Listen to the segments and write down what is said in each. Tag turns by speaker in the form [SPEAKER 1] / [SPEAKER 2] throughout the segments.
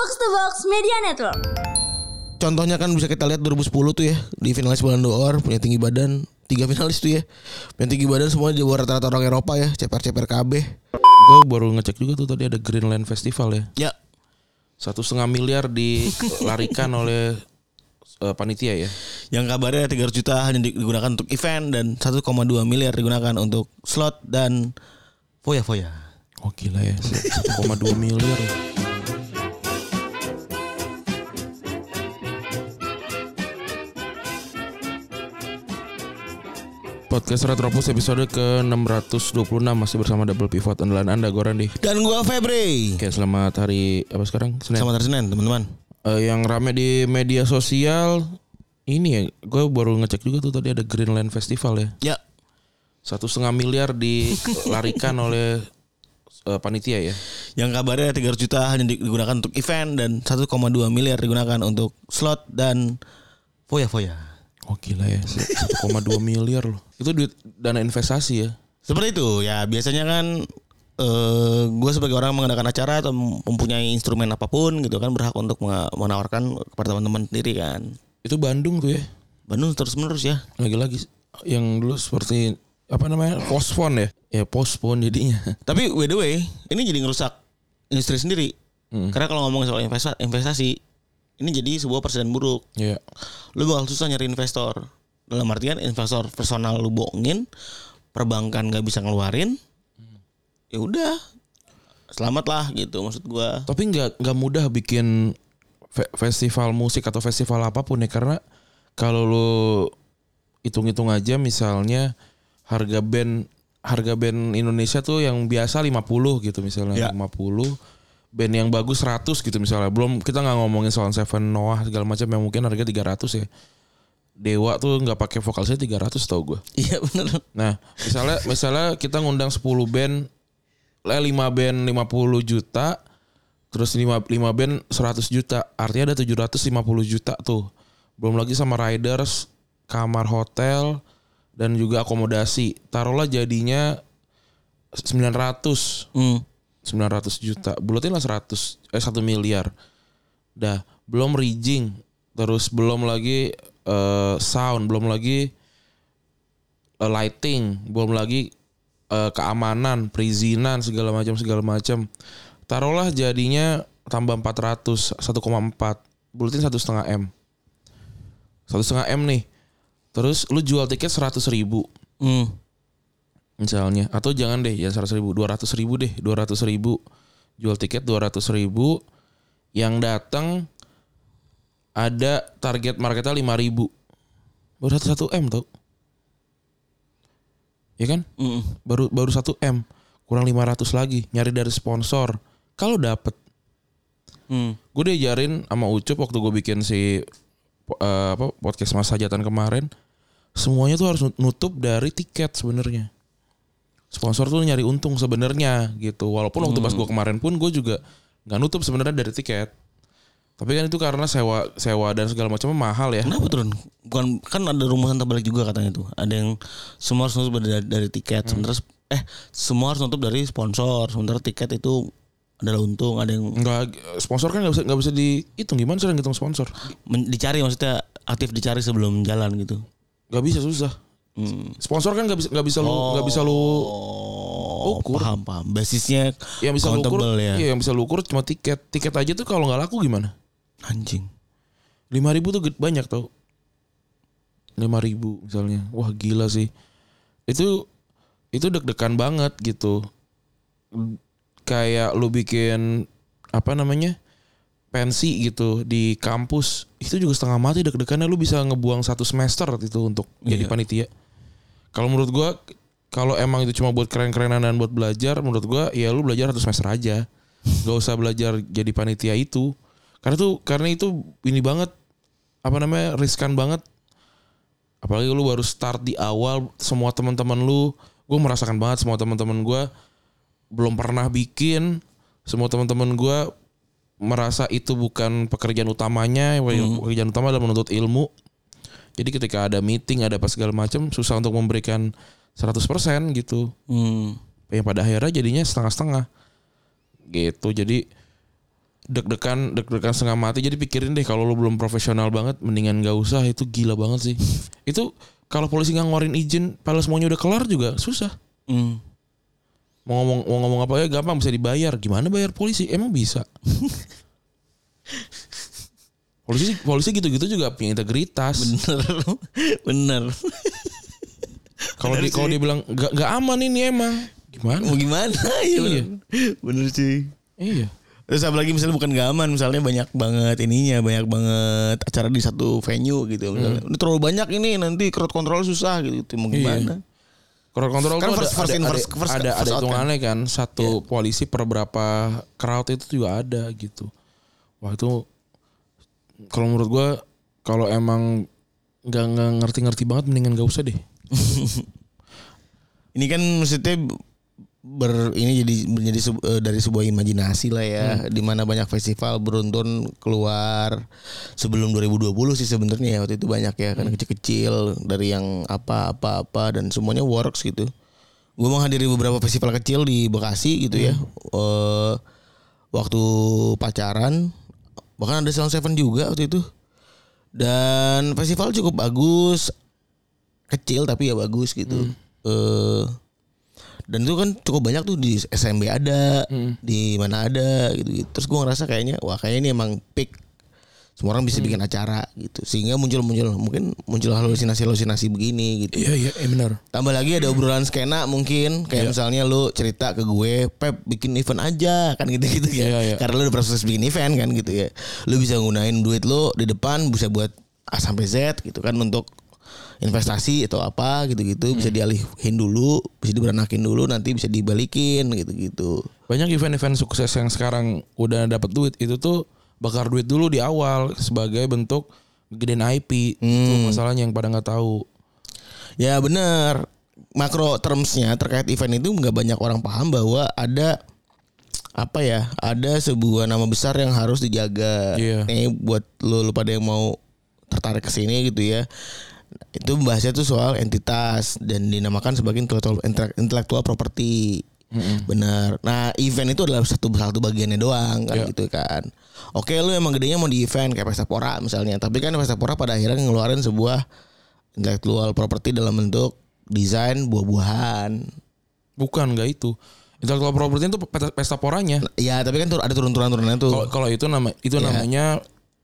[SPEAKER 1] Box to Box Media Network.
[SPEAKER 2] Contohnya kan bisa kita lihat 2010 tuh ya di finalis Ballon d'Or punya tinggi badan tiga finalis tuh ya punya tinggi badan semua di luar rata-rata orang Eropa ya ceper-ceper KB
[SPEAKER 3] Gue baru ngecek juga tuh tadi ada Greenland Festival ya.
[SPEAKER 2] ya
[SPEAKER 3] Satu setengah miliar dilarikan oleh eh, panitia ya.
[SPEAKER 2] yang kabarnya 300 juta hanya digunakan untuk event dan 1,2 miliar digunakan untuk slot dan foya-foya
[SPEAKER 3] Oh gila ya, 1,2 miliar. ya. Podcast Retropus episode ke-626 masih bersama Double Pivot andalan Anda gue Randy.
[SPEAKER 2] dan gua Febri
[SPEAKER 3] Oke, selamat hari apa sekarang? Senin.
[SPEAKER 2] selamat hari Senin teman-teman
[SPEAKER 3] Eh, yang rame di media sosial ini ya, gue baru ngecek juga tuh tadi ada Greenland Festival ya.
[SPEAKER 2] ya
[SPEAKER 3] Satu setengah miliar dilarikan oleh eh, panitia ya.
[SPEAKER 2] yang kabarnya 300 juta hanya digunakan untuk event dan 1,2 miliar digunakan untuk slot dan foya-foya
[SPEAKER 3] Oh gila ya, 1,2 miliar loh. Itu duit dana investasi ya.
[SPEAKER 2] Seperti itu ya biasanya kan eh gue sebagai orang mengadakan acara atau mempunyai instrumen apa pun gitu kan berhak untuk menawarkan kepada teman-teman sendiri kan.
[SPEAKER 3] Itu Bandung tuh ya.
[SPEAKER 2] Bandung terus menerus ya.
[SPEAKER 3] Lagi-lagi yang dulu seperti apa namanya? Postpone ya. Ya postpone jadinya.
[SPEAKER 2] Tapi by the way ini jadi ngerusak industri sendiri. Karena kalau ngomong soal investa- investasi ini jadi sebuah presiden buruk.
[SPEAKER 3] Iya.
[SPEAKER 2] Lu bakal susah nyari investor. Dalam artian investor personal lu bohongin, perbankan nggak bisa ngeluarin. Ya udah. Selamat lah gitu maksud gua.
[SPEAKER 3] Tapi nggak nggak mudah bikin fe- festival musik atau festival apa pun ya karena kalau lu hitung-hitung aja misalnya harga band harga band Indonesia tuh yang biasa 50 gitu misalnya
[SPEAKER 2] Ya.
[SPEAKER 3] 50 band yang bagus 100 gitu misalnya belum kita nggak ngomongin soal Seven Noah segala macam yang mungkin harga 300 ya Dewa tuh nggak pakai vokalisnya 300 tau gue
[SPEAKER 2] Iya bener.
[SPEAKER 3] Nah, misalnya misalnya kita ngundang 10 band eh, 5 band 50 juta terus 5 5 band 100 juta. Artinya ada 750 juta tuh. Belum lagi sama riders, kamar hotel dan juga akomodasi. Taruhlah jadinya 900
[SPEAKER 2] Hmm.
[SPEAKER 3] 900 juta. Bulatin lah 100 eh 1 miliar. Dah, belum rigging, terus belum lagi eh, sound, belum lagi eh, lighting, belum lagi eh, keamanan, perizinan segala macam segala macam. Taruhlah jadinya tambah 400 1,4. Bulatin satu setengah m. Satu setengah m nih. Terus lu jual tiket 100 ribu
[SPEAKER 2] Hmm.
[SPEAKER 3] Misalnya. Atau jangan deh jangan seratus ribu dua ratus ribu deh dua ratus ribu. Jual tiket dua ratus ribu. Yang datang ada target marketnya lima ribu. Baru satu satu m tau. Ya kan?
[SPEAKER 2] Mm.
[SPEAKER 3] baru baru satu m. Kurang 500 lagi. Nyari dari sponsor. Kalau dapet
[SPEAKER 2] Hmm.
[SPEAKER 3] gue diajarin sama Ucup waktu gue bikin si eh, apa podcast Mas Hajatan kemarin. Semuanya tuh harus nutup dari tiket sebenarnya sponsor tuh nyari untung sebenarnya gitu. Walaupun waktu pas gue kemarin pun gue juga nggak nutup sebenarnya dari tiket. Tapi kan itu karena sewa sewa dan segala macamnya mahal ya.
[SPEAKER 2] Kenapa turun? Bukan kan ada rumusan terbalik juga katanya tuh. Ada yang semua harus nutup dari, dari tiket, sementara sp- eh semua harus nutup dari sponsor, sementara tiket itu adalah untung. Ada yang
[SPEAKER 3] nggak sponsor kan nggak bisa nggak bisa dihitung. Gimana sih ngitung sponsor?
[SPEAKER 2] Men- dicari maksudnya aktif dicari sebelum jalan gitu.
[SPEAKER 3] nggak bisa susah
[SPEAKER 2] Hmm.
[SPEAKER 3] sponsor kan nggak bisa nggak bisa lu nggak bisa lu
[SPEAKER 2] Oh,
[SPEAKER 3] Ukur.
[SPEAKER 2] paham paham. Basisnya
[SPEAKER 3] yang bisa lu ukur
[SPEAKER 2] ya.
[SPEAKER 3] iya yang bisa lu ukur cuma tiket tiket aja tuh kalau nggak laku gimana
[SPEAKER 2] Anjing.
[SPEAKER 3] lima ribu tuh banyak tau lima ribu misalnya wah gila sih itu itu deg-degan banget gitu kayak lu bikin apa namanya pensi gitu di kampus itu juga setengah mati deg-degannya lu bisa ngebuang satu semester itu untuk jadi
[SPEAKER 2] Iya.
[SPEAKER 3] panitia kalau menurut gua kalau emang itu cuma buat keren-kerenan dan buat belajar menurut gua ya lu belajar satu semester aja. Gak usah belajar jadi panitia itu. Karena tuh karena itu ini banget apa namanya riskan banget. Apalagi lu baru start di awal semua teman-teman lu gue merasakan banget semua teman-teman gue belum pernah bikin. Semua teman-teman gue merasa itu bukan pekerjaan utamanya pekerjaan utama adalah menuntut ilmu jadi ketika ada meeting ada apa segala macam susah untuk memberikan 100% gitu.
[SPEAKER 2] Hmm.
[SPEAKER 3] yang pada akhirnya jadinya setengah-setengah. Gitu. Jadi deg-degan deg-degan setengah mati jadi pikirin deh kalau lu belum profesional banget mendingan gak usah. Itu gila banget sih. Itu kalau polisi nggak ngeluarin izin padahal semuanya udah kelar juga susah.
[SPEAKER 2] Hmm.
[SPEAKER 3] mau ngomong mau ngomong apa ya gampang bisa dibayar. Gimana bayar polisi? Emang bisa polisi polisi gitu-gitu juga punya integritas
[SPEAKER 2] Bener. Bener.
[SPEAKER 3] kalau
[SPEAKER 2] Bener
[SPEAKER 3] dia kalau dia bilang nggak nggak aman ini emang gimana
[SPEAKER 2] Mau gimana? Iya
[SPEAKER 3] Iya.
[SPEAKER 2] bener. Bener sih.
[SPEAKER 3] iya
[SPEAKER 2] Terus apalagi misalnya bukan gak aman, misalnya banyak banget ininya, banyak banget acara di satu venue gitu. Misalnya, Ini terlalu banyak ini nanti crowd control susah gitu. Mau
[SPEAKER 3] Iya.
[SPEAKER 2] gimana?
[SPEAKER 3] Crowd control
[SPEAKER 2] Kan first-
[SPEAKER 3] ada,
[SPEAKER 2] first in,
[SPEAKER 3] ada,
[SPEAKER 2] first- first-
[SPEAKER 3] ada,
[SPEAKER 2] first
[SPEAKER 3] ada hitungannya kan. Satu polisi per berapa crowd itu juga ada gitu. Wah itu kalau menurut gua kalau emang nggak nggak ngerti-ngerti banget mendingan gak usah deh.
[SPEAKER 2] Ini kan maksudnya ber ini jadi menjadi sebu- eh, dari sebuah imajinasi lah ya. Di mana banyak festival beruntun keluar sebelum 2020 sih sebenarnya ya. Waktu itu banyak ya kan kecil-kecil dari yang apa apa apa dan semuanya works gitu. Gue menghadiri beberapa festival kecil di Bekasi gitu ya. Eh, waktu pacaran bahkan ada Sound Seven juga waktu itu. Dan festival cukup bagus. Kecil tapi ya bagus gitu. Eh, dan itu kan cukup banyak tuh di SMB ada di mana ada gitu, gitu terus gue ngerasa kayaknya wah kayaknya ini emang peak semua orang bisa bikin acara gitu sehingga muncul muncul mungkin muncul halusinasi halusinasi begini gitu
[SPEAKER 3] Iya iya benar.
[SPEAKER 2] Tambah lagi ada obrolan skena mungkin kayak misalnya lu cerita ke gue, Pep bikin event aja kan gitu-gitu ya.
[SPEAKER 3] Iya, iya.
[SPEAKER 2] Karena lu udah proses bikin event kan gitu ya. Lu bisa gunain duit lu di depan bisa buat A sampai Z gitu kan untuk investasi atau apa gitu-gitu bisa dialihin dulu, bisa diberanakin dulu nanti bisa dibalikin gitu-gitu.
[SPEAKER 3] Banyak event-event sukses yang sekarang udah dapat duit itu tuh bakar duit dulu di awal sebagai bentuk gedein IP. Itu masalahnya yang pada nggak tahu.
[SPEAKER 2] Ya bener Makro termsnya terkait event itu nggak banyak orang paham bahwa ada apa ya ada sebuah nama besar yang harus dijaga. Ini buat lo, lo pada yang mau tertarik ke sini gitu ya. Itu bahasnya tuh soal entitas dan dinamakan sebagai intellectual, intellectual property. Bener. Nah event itu adalah satu satu bagiannya doang kan
[SPEAKER 3] Iya.
[SPEAKER 2] gitu kan. Oke lu emang gedenya mau di event kayak Pesta Pora misalnya. Tapi kan Pesta Pora pada akhirnya ngeluarin sebuah intellectual property dalam bentuk desain buah-buahan.
[SPEAKER 3] Bukan nggak itu. Intellectual property itu pesta, poranya.
[SPEAKER 2] Ya tapi kan ada turun-turun-turunannya tuh.
[SPEAKER 3] Kalau itu nama itu
[SPEAKER 2] Iya.
[SPEAKER 3] namanya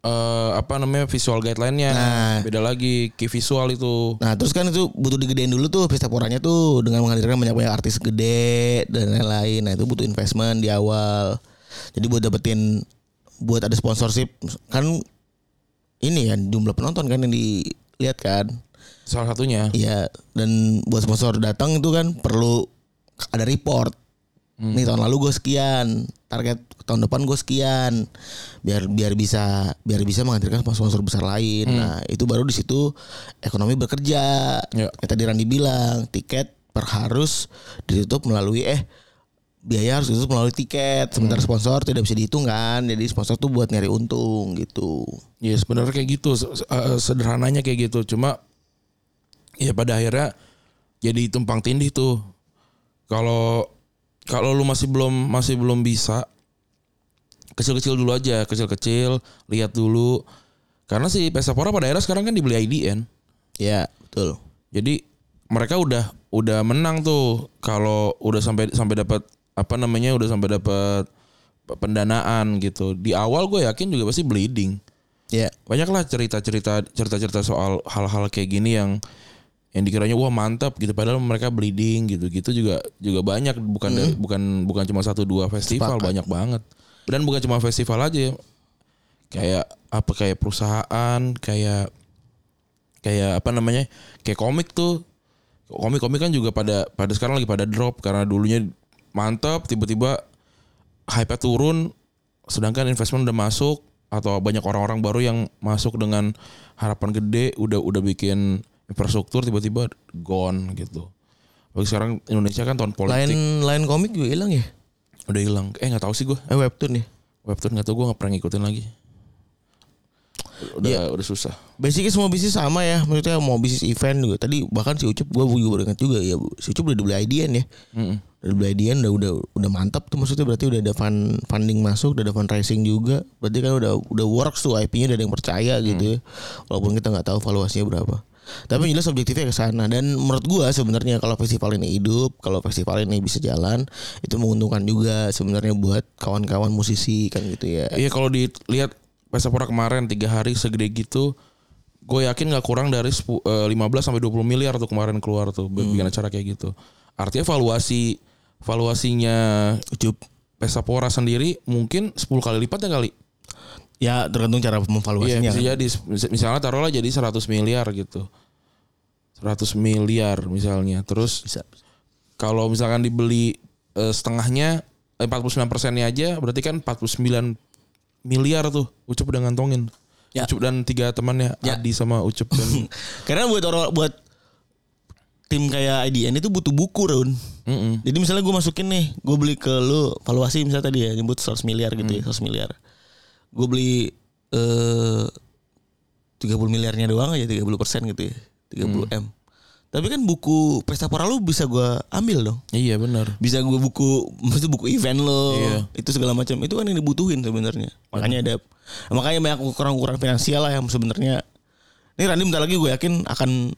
[SPEAKER 3] eh, apa namanya visual guideline-nya.
[SPEAKER 2] Nah.
[SPEAKER 3] Beda lagi key visual itu.
[SPEAKER 2] Nah terus kan itu butuh digedein dulu tuh pesta poranya tuh dengan menghadirkan banyak-banyak artis gede dan lain-lain. Nah itu butuh investment di awal. Jadi buat dapetin buat ada sponsorship kan ini ya jumlah penonton kan yang dilihat kan.
[SPEAKER 3] Salah satunya.
[SPEAKER 2] Iya dan buat sponsor datang itu kan perlu ada report. Nih tahun lalu gue sekian, target tahun depan gue sekian, biar biar bisa biar bisa menghadirkan sponsor besar lain. Nah itu baru di situ ekonomi bekerja.
[SPEAKER 3] Ya.
[SPEAKER 2] Kayak tadi Randi bilang tiket per harus ditutup melalui eh biaya harus ditutup melalui tiket. Sementara sponsor tidak bisa dihitung kan, jadi sponsor tuh buat nyari untung gitu.
[SPEAKER 3] Ya sebenarnya kayak gitu eh, sederhananya kayak gitu cuma ya pada akhirnya jadi tumpang tindih tuh kalau kalau lu masih belum masih belum bisa kecil-kecil dulu aja kecil-kecil lihat dulu. Karena si Pesta Pora pada akhirnya sekarang kan dibeli IDN
[SPEAKER 2] Ya betul.
[SPEAKER 3] jadi mereka udah udah menang tuh. Kalau udah sampai sampai dapat apa namanya udah sampai dapat pendanaan gitu. Di awal gue yakin juga pasti bleeding.
[SPEAKER 2] Ya.
[SPEAKER 3] banyaklah cerita-cerita cerita-cerita soal hal-hal kayak gini yang yang dikiranya wah mantap gitu. Padahal mereka bleeding gitu. Gitu juga juga banyak. Bukan dari- bukan bukan cuma satu dua festival
[SPEAKER 2] Sepakat.
[SPEAKER 3] banyak banget. Dan bukan cuma festival aja kayak apa kayak perusahaan kayak kayak apa namanya kayak komik tuh. Komik-komik kan juga pada pada sekarang lagi pada drop. Karena dulunya mantap tiba-tiba hype turun. Sedangkan investment udah masuk atau banyak orang-orang baru yang masuk dengan harapan gede udah udah bikin infrastruktur tiba-tiba gone gitu. Bagi sekarang Indonesia kan tahun politik
[SPEAKER 2] Lain lain komik juga hilang ya?
[SPEAKER 3] udah hilang. Eh nggak tahu sih gue
[SPEAKER 2] Eh webtoon ya?
[SPEAKER 3] webtoon nggak tahu gue nggak pernah ngikutin lagi. udah udah susah.
[SPEAKER 2] Basicnya semua bisnis sama ya Maksudnya mau bisnis event juga Tadi bahkan si Ucup Gue juga baru ingat juga ya Si Ucup udah dibeli IDN ya
[SPEAKER 3] Mm-mm.
[SPEAKER 2] Udah dibeli IDN udah, udah, udah mantap tuh Maksudnya berarti udah ada fund, funding masuk Udah ada fundraising juga Berarti kan udah udah works tuh IP-nya udah ada yang percaya gitu ya Walaupun kita nggak tahu valuasinya berapa tapi jelas objektifnya ke sana dan menurut gua sebenarnya kalau festival ini hidup, kalau festival ini bisa jalan, itu menguntungkan juga sebenarnya buat kawan-kawan musisi kan gitu ya.
[SPEAKER 3] Iya kalau dilihat Pesapora kemarin tiga hari segede gitu, gue yakin nggak kurang dari sepu- eh, 15 sampai 20 miliar tuh kemarin keluar tuh buat bikin acara kayak gitu. Artinya valuasi valuasinya
[SPEAKER 2] Ucup.
[SPEAKER 3] Pesapora sendiri mungkin 10 kali lipat ya kali.
[SPEAKER 2] Ya tergantung cara
[SPEAKER 3] Iya
[SPEAKER 2] memvaluasinya.
[SPEAKER 3] bisa
[SPEAKER 2] kan.
[SPEAKER 3] jadi Mis- misalnya taruhlah jadi 100 miliar gitu. 100 miliar misalnya. Terus
[SPEAKER 2] Bisa.
[SPEAKER 3] kalau misalkan dibeli eh, setengahnya eh, 49 persennya aja berarti kan 49 miliar tuh Ucup udah ngantongin.
[SPEAKER 2] Ya.
[SPEAKER 3] Ucup dan tiga temannya
[SPEAKER 2] Ya.
[SPEAKER 3] Adi sama Ucup dan
[SPEAKER 2] Karena buat orang buat tim kayak IDN itu butuh buku Raun.
[SPEAKER 3] Mm-mm.
[SPEAKER 2] Jadi misalnya gue masukin nih, gue beli ke lu valuasi misalnya tadi ya nyebut 100 miliar gitu ya, 100 miliar. Gue beli eh 30 miliarnya doang aja 30 persen gitu ya, 30 m. Tapi kan buku Pestapora lu bisa gue ambil dong.
[SPEAKER 3] Iya benar.
[SPEAKER 2] Bisa gue buku, maksudnya buku event lo,
[SPEAKER 3] Iya.
[SPEAKER 2] itu segala macam. Itu kan yang dibutuhin sebenarnya. Makanya ada, makanya banyak ukuran-ukuran finansial lah yang sebenarnya. Ini Randy bentar lagi gue yakin akan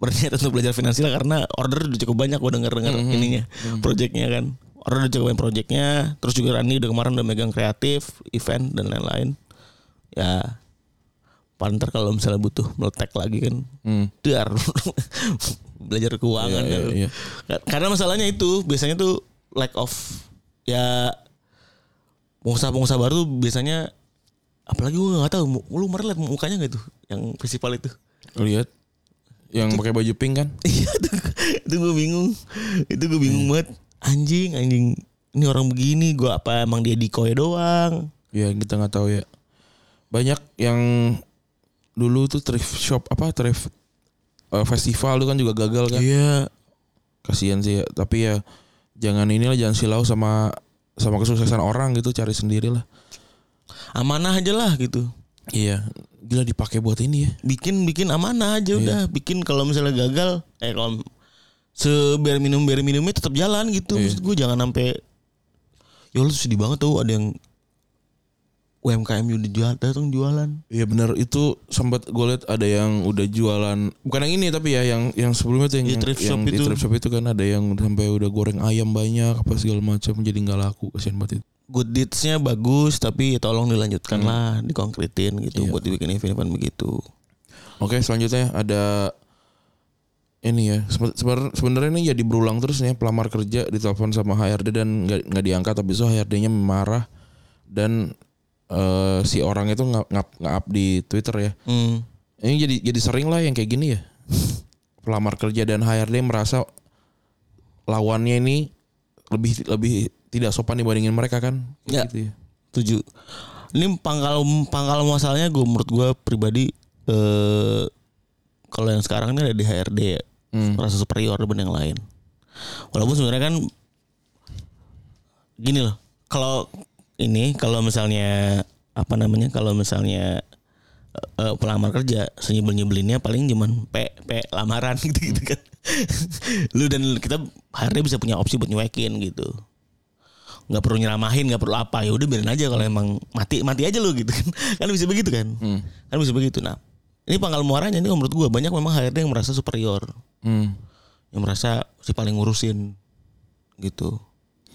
[SPEAKER 2] berniat untuk belajar finansial karena order udah cukup banyak gue denger dengar ininya, projectnya kan. Order udah banyak projectnya. Terus juga Randy udah kemarin udah megang kreatif, event dan lain-lain. Ya, panter kalau misalnya butuh meletek lagi kan,
[SPEAKER 3] Hmm.
[SPEAKER 2] dar belajar keuangan
[SPEAKER 3] Iya,
[SPEAKER 2] kan.
[SPEAKER 3] iya.
[SPEAKER 2] Ka- Karena masalahnya itu biasanya tuh lack of ya pengusaha-pengusaha baru tuh biasanya apalagi gue nggak tahu mu- lu kemarin liat mukanya nggak tuh yang festival itu
[SPEAKER 3] Lihat yang pakai baju pink kan?
[SPEAKER 2] iya tuh itu gue bingung itu gue bingung banget anjing anjing ini orang begini gue apa emang dia decoy doang
[SPEAKER 3] Ya kita nggak tahu ya. Banyak yang dulu tuh thrift shop apa thrift eh, festival itu kan juga gagal kan?
[SPEAKER 2] iya
[SPEAKER 3] Kasihan sih ya. Tapi ya jangan inilah jangan silau sama sama kesuksesan orang gitu cari sendiri lah.
[SPEAKER 2] amanah aja lah gitu
[SPEAKER 3] Iya, gila dipakai buat ini ya.
[SPEAKER 2] bikin bikin amanah aja udah bikin kalau misalnya gagal eh kalau sebiar minum biar minumnya tetap jalan gitu. Maksud gue jangan sampai ya lu sedih banget tuh ada yang UMKM udah jual datang jualan.
[SPEAKER 3] Iya benar itu sempat gue lihat ada yang udah jualan bukan yang ini tapi ya yang yang sebelumnya tuh yang,
[SPEAKER 2] Iya, thrift
[SPEAKER 3] yang
[SPEAKER 2] shop
[SPEAKER 3] di
[SPEAKER 2] itu.
[SPEAKER 3] thrift shop itu kan ada yang sampai udah goreng ayam banyak apa segala macam jadi nggak laku. Kasihan banget itu.
[SPEAKER 2] good deeds-nya bagus tapi tolong dilanjutkan lah dikonkretin gitu
[SPEAKER 3] Iya.
[SPEAKER 2] buat dibikin event-event begitu.
[SPEAKER 3] Oke selanjutnya ada ini ya sebe- sebenarnya ini jadi berulang terus nih pelamar kerja ditelepon sama HRD dan nggak nggak diangkat tapi so HRD-nya marah dan eh, si orang itu ngap ngap ngap di Twitter ya.
[SPEAKER 2] hmm.
[SPEAKER 3] Ini jadi jadi sering lah yang kayak gini ya. Pelamar kerja dan HRD merasa lawannya ini lebih lebih tidak sopan dibandingin mereka kan.
[SPEAKER 2] Ya.
[SPEAKER 3] Gitu ya.
[SPEAKER 2] Setuju. Ini pangkal pangkal masalahnya gue menurut gue pribadi eh kalau yang sekarang ini ada di HRD ya,
[SPEAKER 3] Hmm.
[SPEAKER 2] merasa superior dibanding yang lain. Walaupun sebenarnya kan gini loh, kalau ini kalau misalnya apa namanya kalau misalnya eh, pelamar kerja senyebel nyebelinnya paling cuman p p lamaran gitu gitu kan. Lu dan kita HRD bisa punya opsi buat nyuekin gitu nggak perlu nyeramahin nggak perlu apa ya udah biarin aja kalau emang mati mati aja lo gitu kan kan bisa begitu kan
[SPEAKER 3] Hmm.
[SPEAKER 2] kan bisa begitu nah ini pangkal muaranya ini menurut gua banyak memang HRD yang merasa superior
[SPEAKER 3] Hmm.
[SPEAKER 2] yang merasa si paling ngurusin gitu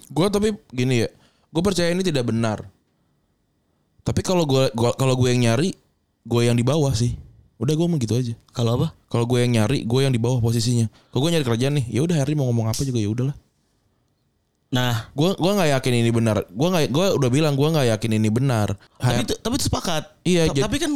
[SPEAKER 3] Gue tapi gini ya, gue percaya ini tidak benar. Tapi kalau gue gua, kalau gue yang nyari, gue yang di bawah sih. Udah gue mau gitu aja.
[SPEAKER 2] kalau apa
[SPEAKER 3] Kalau gue yang nyari, gue yang di bawah posisinya. Kalau gue nyari kerjaan nih, ya udah hari mau ngomong apa juga ya udahlah.
[SPEAKER 2] nah
[SPEAKER 3] Gue gua nggak yakin ini benar. Gue nggak, gue udah bilang gue nggak yakin ini benar.
[SPEAKER 2] tapi itu tapi itu sepakat
[SPEAKER 3] Iya, jadi-
[SPEAKER 2] tapi kan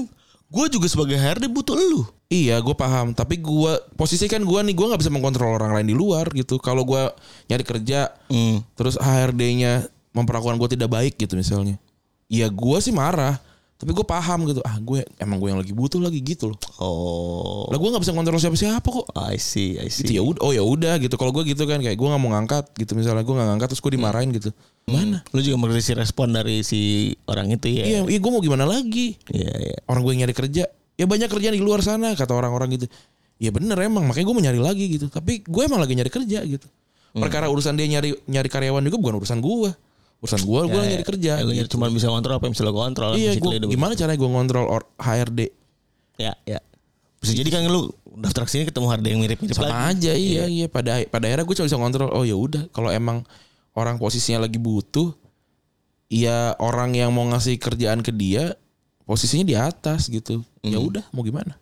[SPEAKER 2] gue juga sebagai HRD butuh lu
[SPEAKER 3] Iya, gue paham. Tapi gue posisi kan gue nih, gue nggak bisa mengkontrol orang lain di luar gitu. Kalau gue nyari kerja,
[SPEAKER 2] hmm.
[SPEAKER 3] terus HRD-nya memperlakukan gue tidak baik gitu misalnya. Ya gue sih marah. Tapi gue paham gitu. Ah gue emang gue yang lagi butuh lagi gitu loh.
[SPEAKER 2] Oh.
[SPEAKER 3] Lah gue nggak bisa kontrol siapa-siapa kok.
[SPEAKER 2] I see, I
[SPEAKER 3] Gitu
[SPEAKER 2] see.
[SPEAKER 3] ya udah. Oh ya udah gitu. Kalau gue gitu kan kayak gue nggak mau ngangkat gitu misalnya gue nggak ngangkat terus gue dimarahin gitu. Gimana?
[SPEAKER 2] Lu juga mengerti respon dari si orang itu ya.
[SPEAKER 3] Iya, iya gue mau gimana lagi?
[SPEAKER 2] Iya, iya.
[SPEAKER 3] Orang gue yang nyari kerja. Ya banyak kerjaan di luar sana kata orang-orang gitu. Ya bener emang makanya gue mau nyari lagi gitu. Tapi gue emang lagi nyari kerja gitu. Perkara urusan dia nyari nyari karyawan juga bukan urusan gue. Urusan gue, gue nyari kerja.
[SPEAKER 2] Ya,
[SPEAKER 3] gitu.
[SPEAKER 2] cuma bisa kontrol apa yang bisa lo kontrol.
[SPEAKER 3] Iya, gua, gimana caranya gue ngontrol or- HRD?
[SPEAKER 2] Ya, ya. Bisa jadi kan lu daftar sini ketemu harga yang mirip-mirip
[SPEAKER 3] Sama
[SPEAKER 2] lagi.
[SPEAKER 3] aja iya iya pada pada akhirnya gue cuma bisa ngontrol. Oh ya udah kalau emang orang posisinya lagi butuh, ya orang yang mau ngasih kerjaan ke dia posisinya di atas gitu. Ya udah mau gimana?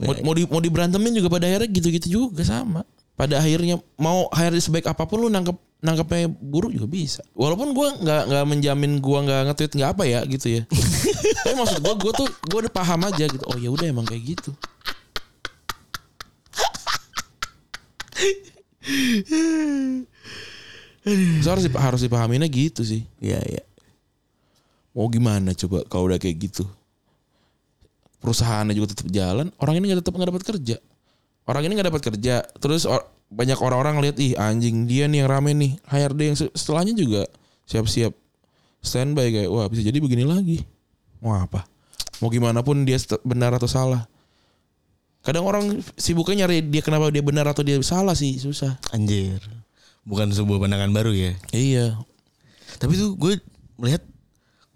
[SPEAKER 3] Mau, mau di mau diberantemin juga pada akhirnya gitu-gitu juga sama. Pada akhirnya mau HRD sebaik apa pun lu nangkep nangkepnya buruk juga bisa. Walaupun gua nggak nggak menjamin gua nggak nge-tweet nggak apa ya gitu ya. Tapi maksud gua gua tuh gua udah paham aja gitu. Oh ya udah emang kayak gitu. So, harus dip- harus dipahaminnya gitu sih.
[SPEAKER 2] Iya, iya.
[SPEAKER 3] Mau gimana coba kalau udah kayak gitu? Perusahaannya juga tetap jalan, orang ini nggak tetap nggak dapat kerja. Orang ini nggak dapat kerja, terus or- banyak orang-orang lihat ih anjing dia nih yang rame nih, HRD yang se- setelahnya juga siap-siap standby kayak wah bisa jadi begini lagi. Mau apa? Mau gimana pun dia benar atau salah. Kadang orang sibuknya nyari dia kenapa dia benar atau dia salah sih susah.
[SPEAKER 2] Anjir. Bukan sebuah pandangan baru ya.
[SPEAKER 3] Iya.
[SPEAKER 2] Tapi tuh gue melihat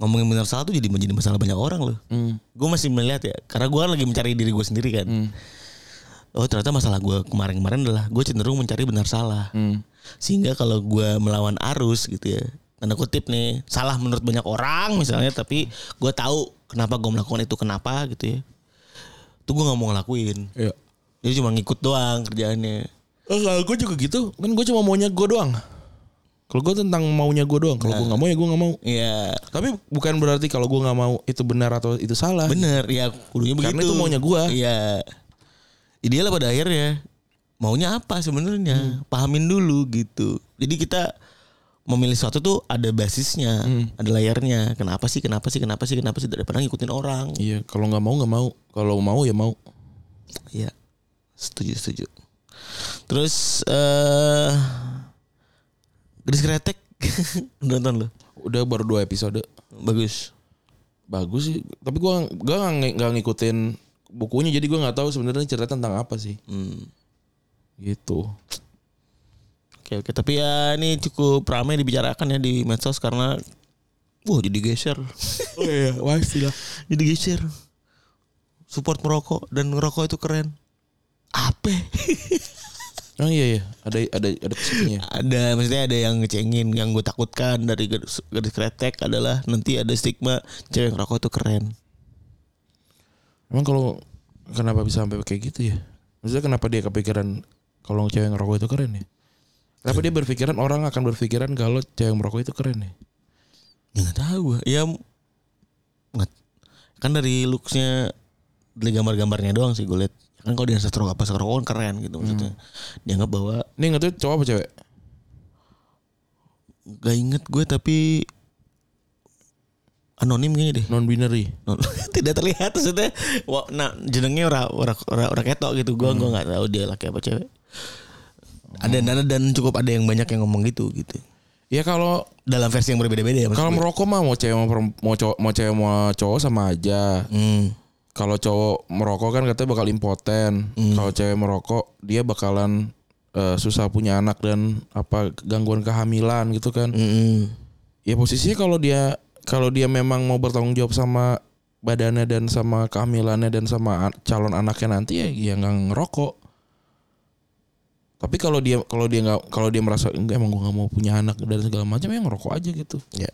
[SPEAKER 2] ngomongin benar salah tuh jadi menjadi masalah banyak orang loh.
[SPEAKER 3] Hmm.
[SPEAKER 2] Gue masih melihat ya, karena gue kan lagi mencari diri gue sendiri kan.
[SPEAKER 3] Hmm.
[SPEAKER 2] Oh ternyata masalah gue kemarin-kemarin adalah gue cenderung mencari benar salah.
[SPEAKER 3] Hmm.
[SPEAKER 2] Sehingga kalau gue melawan arus gitu ya, tanda kutip nih, salah menurut banyak orang misalnya, tapi gue tahu kenapa gue melakukan itu kenapa gitu ya. Itu gue nggak mau ngelakuin.
[SPEAKER 3] Iya.
[SPEAKER 2] Jadi cuma ngikut doang kerjaannya.
[SPEAKER 3] Oh, kalau gue juga gitu. Kan gue cuma maunya gue doang. Kalau gue tentang maunya gue doang. Kalau gue nggak mau ya gue nggak mau.
[SPEAKER 2] Iya.
[SPEAKER 3] Tapi bukan berarti kalau gue nggak mau itu benar atau itu salah.
[SPEAKER 2] Bener ya kudunya begitu.
[SPEAKER 3] Karena itu maunya gua.
[SPEAKER 2] Iya. Ideal pada akhirnya maunya apa sebenarnya? Pahamin dulu gitu. Jadi kita memilih sesuatu tuh ada basisnya, ada layarnya. Kenapa sih? Kenapa sih? Kenapa sih? Kenapa sih daripada ngikutin orang?
[SPEAKER 3] Iya. Kalau nggak mau nggak mau. Kalau mau ya mau.
[SPEAKER 2] Iya. Setuju, setuju. Terus eh Gedis Kretek Udah nonton lo?
[SPEAKER 3] Udah baru dua episode.
[SPEAKER 2] Bagus.
[SPEAKER 3] Bagus sih. Tapi gue nggak nggak ngikutin bukunya. Jadi gue nggak tahu sebenarnya cerita tentang apa sih.
[SPEAKER 2] Hmm.
[SPEAKER 3] Gitu.
[SPEAKER 2] Oke oke tapi ya ini cukup ramai dibicarakan ya di medsos karena wah jadi geser.
[SPEAKER 3] Oh iya. Wah istilah.
[SPEAKER 2] jadi geser. Support merokok dan ngerokok itu keren. Apa?
[SPEAKER 3] Oh iya iya. Ada ada ada ke sininya.
[SPEAKER 2] ada maksudnya ada yang ngecengin yang gue takutkan dari gadis kretek adalah nanti ada stigma cewek ngerokok itu keren.
[SPEAKER 3] Emang kalau kenapa bisa sampai kayak gitu ya? Maksudnya kenapa dia kepikiran kalau cewek ngerokok itu keren ya? Kenapa dia berpikiran orang akan berpikiran kalau cewek merokok itu keren ya?
[SPEAKER 2] Ya nggak tahu. Ya nggak kan dari looksnya dari gambar-gambarnya doang sih gue liat. Kan kalau dia satu apa rokok kan keren gitu maksudnya. Dianggap bahwa
[SPEAKER 3] Ini nggak tahu cowok apa cewek?
[SPEAKER 2] gak inget gue tapi anonim kayaknya deh.
[SPEAKER 3] Non binary.
[SPEAKER 2] Non- tidak terlihat maksudnya wah, nah jenengnya ora ora ora, ora ketok gitu gua gua nggak tahu dia laki apa cewek ada dan dan cukup ada yang banyak yang ngomong gitu gitu
[SPEAKER 3] Ya kalau
[SPEAKER 2] dalam versi yang berbeda-beda ya
[SPEAKER 3] kalau merokok mah mau cewek mau, mau cowok mau cewek mau cowok sama aja.
[SPEAKER 2] hmm.
[SPEAKER 3] Kalau cowok merokok kan katanya bakal impoten. Kalau cewek merokok dia bakalan eh, susah punya anak dan apa gangguan kehamilan gitu kan.
[SPEAKER 2] Mm-mm.
[SPEAKER 3] Ya posisinya kalau dia kalau dia memang mau bertanggung jawab sama badannya dan sama kehamilannya dan sama calon anaknya nanti ya ya nggak ngerokok. Tapi kalau dia kalau dia nggak kalau dia merasa enggak emang gue nggak mau punya anak dan segala macam ya ngerokok aja gitu.
[SPEAKER 2] ya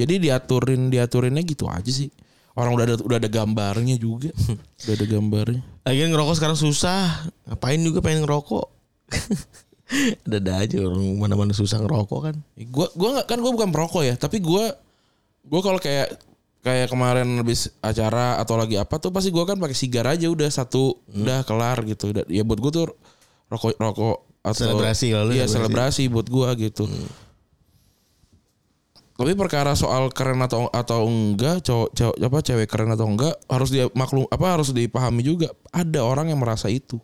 [SPEAKER 3] Jadi diaturin diaturinnya gitu aja sih. Orang udah ada udah ada gambarnya juga. udah ada gambarnya.
[SPEAKER 2] Lagian ngerokok sekarang susah ngapain juga pengen ngerokok ada ada aja orang mana-mana susah ngerokok kan
[SPEAKER 3] Gue gua nggak kan gue bukan perokok ya, tapi gue gue kalau kayak kayak kemarin habis acara atau lagi apa tuh pasti gue kan pakai sigar aja udah satu udah kelar gitu. Ya buat gue tuh rokok rokok atau
[SPEAKER 2] Selebrasi kalau lu
[SPEAKER 3] Iya
[SPEAKER 2] selebrasi.
[SPEAKER 3] buat gue gitu. Tapi perkara soal keren atau atau enggak, cowok, cowok apa cewek keren atau enggak harus dia maklum apa harus dipahami juga. Ada orang yang merasa itu.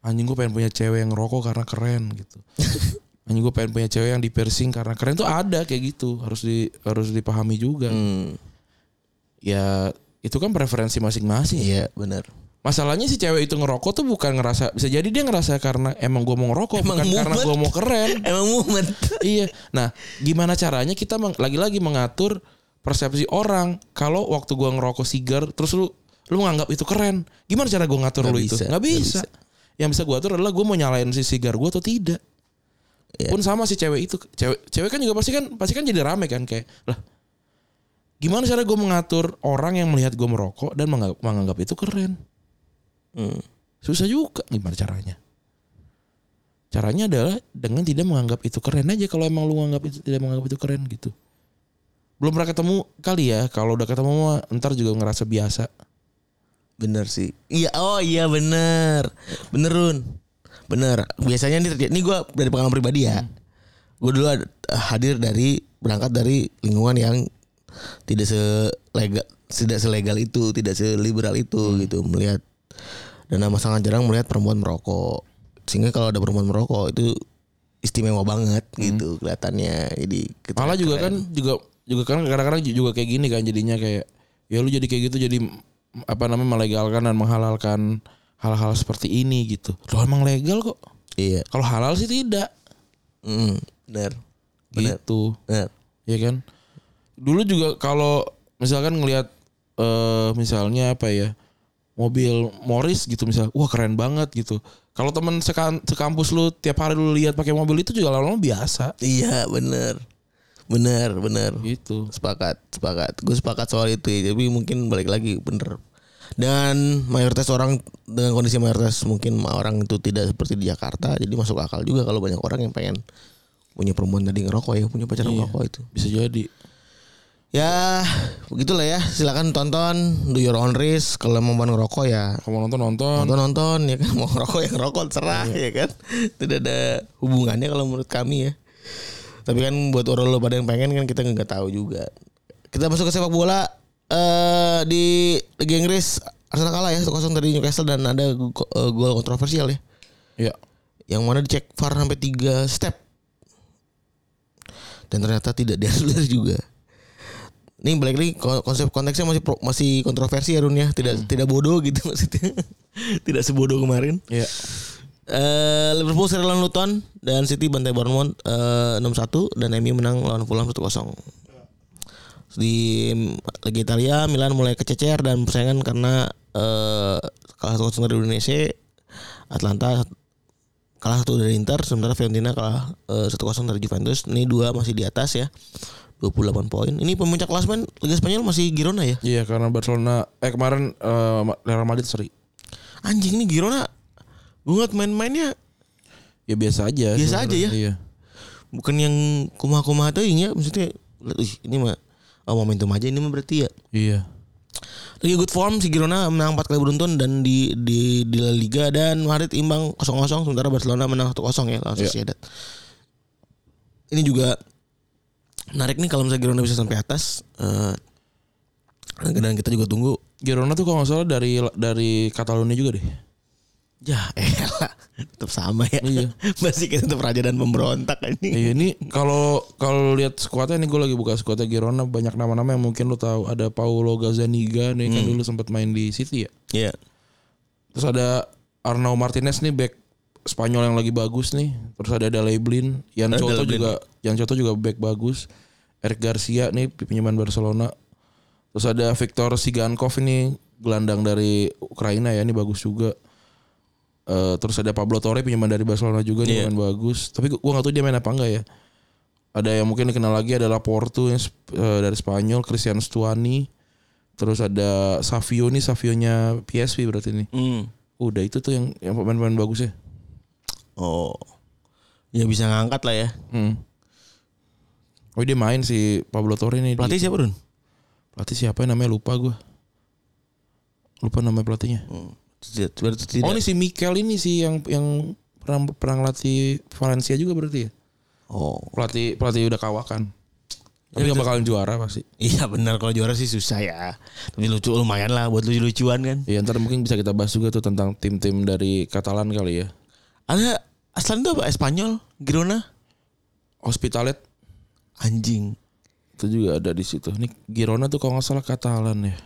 [SPEAKER 3] Anjing gue pengen punya cewek yang ngerokok karena keren gitu. Anjing gue pengen punya cewek yang di piercing karena keren tuh ada kayak gitu. Harus di harus dipahami juga.
[SPEAKER 2] Hmm,
[SPEAKER 3] Ya itu kan preferensi masing-masing.
[SPEAKER 2] iya benar.
[SPEAKER 3] Masalahnya si cewek itu ngerokok tuh bukan ngerasa bisa jadi dia ngerasa karena emang gue mau ngerokok
[SPEAKER 2] Emang
[SPEAKER 3] bukan karena gue mau keren.
[SPEAKER 2] Emang mumet.
[SPEAKER 3] iya. Nah, gimana caranya kita meng- lagi-lagi mengatur persepsi orang kalau waktu gua ngerokok sigar terus lu lu menganggap itu keren. Gimana cara gua ngatur
[SPEAKER 2] Nggak
[SPEAKER 3] lu
[SPEAKER 2] bisa,
[SPEAKER 3] itu? Nggak
[SPEAKER 2] nggak
[SPEAKER 3] bisa. Yang bisa gua atur adalah gua mau nyalain si sigar gua atau tidak.
[SPEAKER 2] Iya.
[SPEAKER 3] Pun sama si cewek itu. Cewek cewek kan juga pasti kan pasti kan jadi rame kan kayak lah Gimana cara gue mengatur orang yang melihat gue merokok dan menganggap, menganggap itu keren?
[SPEAKER 2] Hmm.
[SPEAKER 3] Susah juga gimana caranya? Caranya adalah dengan tidak menganggap itu keren aja kalau emang lu menganggap itu tidak menganggap itu keren gitu. Belum pernah ketemu kali ya, kalau udah ketemu mah ntar juga ngerasa biasa.
[SPEAKER 2] Bener sih. Iya, oh iya bener. Bener Run. Bener. Biasanya ini terjadi. Ini gue dari pengalaman pribadi ya. Gue dulu hadir dari berangkat dari lingkungan yang tidak selegal tidak selegal itu, tidak seliberal itu gitu melihat dan amat sangat jarang melihat perempuan merokok. Sehingga kalau ada perempuan merokok itu istimewa banget gitu kelihatannya. Jadi
[SPEAKER 3] Malah juga
[SPEAKER 2] keren.
[SPEAKER 3] kan juga juga kan kadang-kadang juga kayak gini kan jadinya kayak ya lu jadi kayak gitu jadi apa namanya melegalkan dan menghalalkan hal-hal seperti ini gitu. Loh emang legal kok.
[SPEAKER 2] iya.
[SPEAKER 3] Kalau halal sih tidak.
[SPEAKER 2] Bener. Bener.
[SPEAKER 3] Gitu.
[SPEAKER 2] Bener.
[SPEAKER 3] ya kan dulu juga kalau misalkan ngelihat eh misalnya apa ya mobil Morris gitu misal wah keren banget gitu kalau temen sekan- sekampus lu tiap hari lu lihat pakai mobil itu juga lama-lama biasa
[SPEAKER 2] Iya bener Bener bener
[SPEAKER 3] gitu
[SPEAKER 2] Sepakat Sepakat Gue sepakat soal itu ya. Tapi mungkin balik lagi Bener Dan mayoritas orang Dengan kondisi mayoritas Mungkin orang itu tidak seperti di Jakarta Jadi masuk akal juga Kalau banyak orang yang pengen Punya perempuan tadi ngerokok ya Punya pacar ngerokok itu.
[SPEAKER 3] bisa jadi.
[SPEAKER 2] Ya Begitulah ya. Silakan tonton Do your own risk. Kalau mau ngerokok ya
[SPEAKER 3] kamu nonton nonton.
[SPEAKER 2] nonton nonton. Ya kan mau ngerokok ya ngerokok serah ya kan. Tidak ada hubungannya kalau menurut kami ya. Tapi kan buat orang lo pada yang pengen kan kita nggak tahu juga. Kita masuk ke sepak bola eh di Liga Inggris Arsenal kalah ya 1-0 dari Newcastle dan ada eh, gol kontroversial ya.
[SPEAKER 3] Ya
[SPEAKER 2] yang mana dicek VAR sampai 3 step. Dan ternyata tidak dianulir juga. Ini balik lagi ko- konsep konteksnya masih pro- masih kontroversi ya Run ya. Tidak tidak bodoh gitu maksudnya. Tidak sebodoh kemarin.
[SPEAKER 3] Ya
[SPEAKER 2] Eh, Liverpool seri lawan Luton dan City bantai Bournemouth eh, 6-1 dan MU menang lawan Fulham 1-0. Di Liga Italia Milan mulai kececer dan persaingan karena eh, kalah 1-0 dari Indonesia. Atlanta kalah satu dari Inter sementara Fiorentina kalah eh, 1-0 dari Juventus. Ini dua masih di atas ya. 28 poin. Ini pemuncak klasmen Liga Spanyol masih Girona ya.
[SPEAKER 3] iya karena Barcelona eh kemarin eh, Real Madrid seri
[SPEAKER 2] Anjing nih Girona. Gue ngeliat main-mainnya
[SPEAKER 3] ya biasa aja
[SPEAKER 2] Biasa aja ya?
[SPEAKER 3] iya
[SPEAKER 2] bukan yang kumaha-kumaha teuing ya maksudnya ih, ini mah oh, momentum aja ini berarti ya
[SPEAKER 3] iya
[SPEAKER 2] lagi good form si Girona menang 4 kali beruntun dan di di di La Liga dan Madrid imbang 0-0 sementara Barcelona menang 1-0 ya lawan
[SPEAKER 3] Iya.
[SPEAKER 2] Sociedad. Ini juga menarik nih kalau misalnya Girona bisa sampai atas eh dan kita juga tunggu
[SPEAKER 3] Girona tuh kalau nggak salah dari dari Catalonia juga deh
[SPEAKER 2] ya elah tetap sama ya
[SPEAKER 3] Iya.
[SPEAKER 2] masih kita tetap raja dan pemberontak ini
[SPEAKER 3] Iya ini kalau kalau lihat skuadnya ini gue lagi buka skuadnya Girona banyak nama-nama yang mungkin lo tahu ada Paulo Gazzaniga nih kan dulu sempat main di City ya.
[SPEAKER 2] Iya.
[SPEAKER 3] Terus ada Arnau Martinez nih back Spanyol yang lagi bagus nih. Terus ada Dale Blin, Jan
[SPEAKER 2] Ada
[SPEAKER 3] Coto
[SPEAKER 2] Dale Blin.
[SPEAKER 3] juga Jan Coto juga back bagus. Eric Garcia nih pinjaman Barcelona. Terus ada Viktor Sigankov ini gelandang dari Ukraina ya ini bagus juga. Eh, terus ada Pablo Torre pinjaman dari Barcelona juga nih
[SPEAKER 2] Iya.
[SPEAKER 3] main bagus. Tapi gua nggak tahu dia main apa enggak ya. Ada yang mungkin dikenal lagi adalah Porto yang eh, dari Spanyol, Christian Stuani. Terus ada Savio nih, Savionya PSV berarti nih.
[SPEAKER 2] Hmm.
[SPEAKER 3] Udah itu tuh yang yang pemain-pemain bagus ya.
[SPEAKER 2] Oh. Ya bisa ngangkat lah ya.
[SPEAKER 3] Hmm. Oh dia main si Pablo Torre nih.
[SPEAKER 2] Pelatih
[SPEAKER 3] Di-
[SPEAKER 2] siapa Run?
[SPEAKER 3] pelatih siapa ya namanya lupa gua. Lupa nama pelatihnya.
[SPEAKER 2] Hmm. Berarti tidak.
[SPEAKER 3] Oh ini si Mikel ini sih yang yang pernah pernah ngelatih Valencia juga berarti ya.
[SPEAKER 2] Oh.
[SPEAKER 3] Pelatih pelatih udah kawakan. Tapi gak bakalan juara pasti.
[SPEAKER 2] Iya benar kalau juara sih susah ya. Tapi lucu lumayan lah buat lucu-lucuan kan.
[SPEAKER 3] Ya ntar mungkin bisa kita bahas juga tuh tentang tim-tim dari Katalan kali ya.
[SPEAKER 2] Ada aslan itu apa? Espanyol, Girona,
[SPEAKER 3] Hospitalet
[SPEAKER 2] anjing.
[SPEAKER 3] itu juga ada di situ. Nih Girona tuh kalau nggak salah Katalan ya.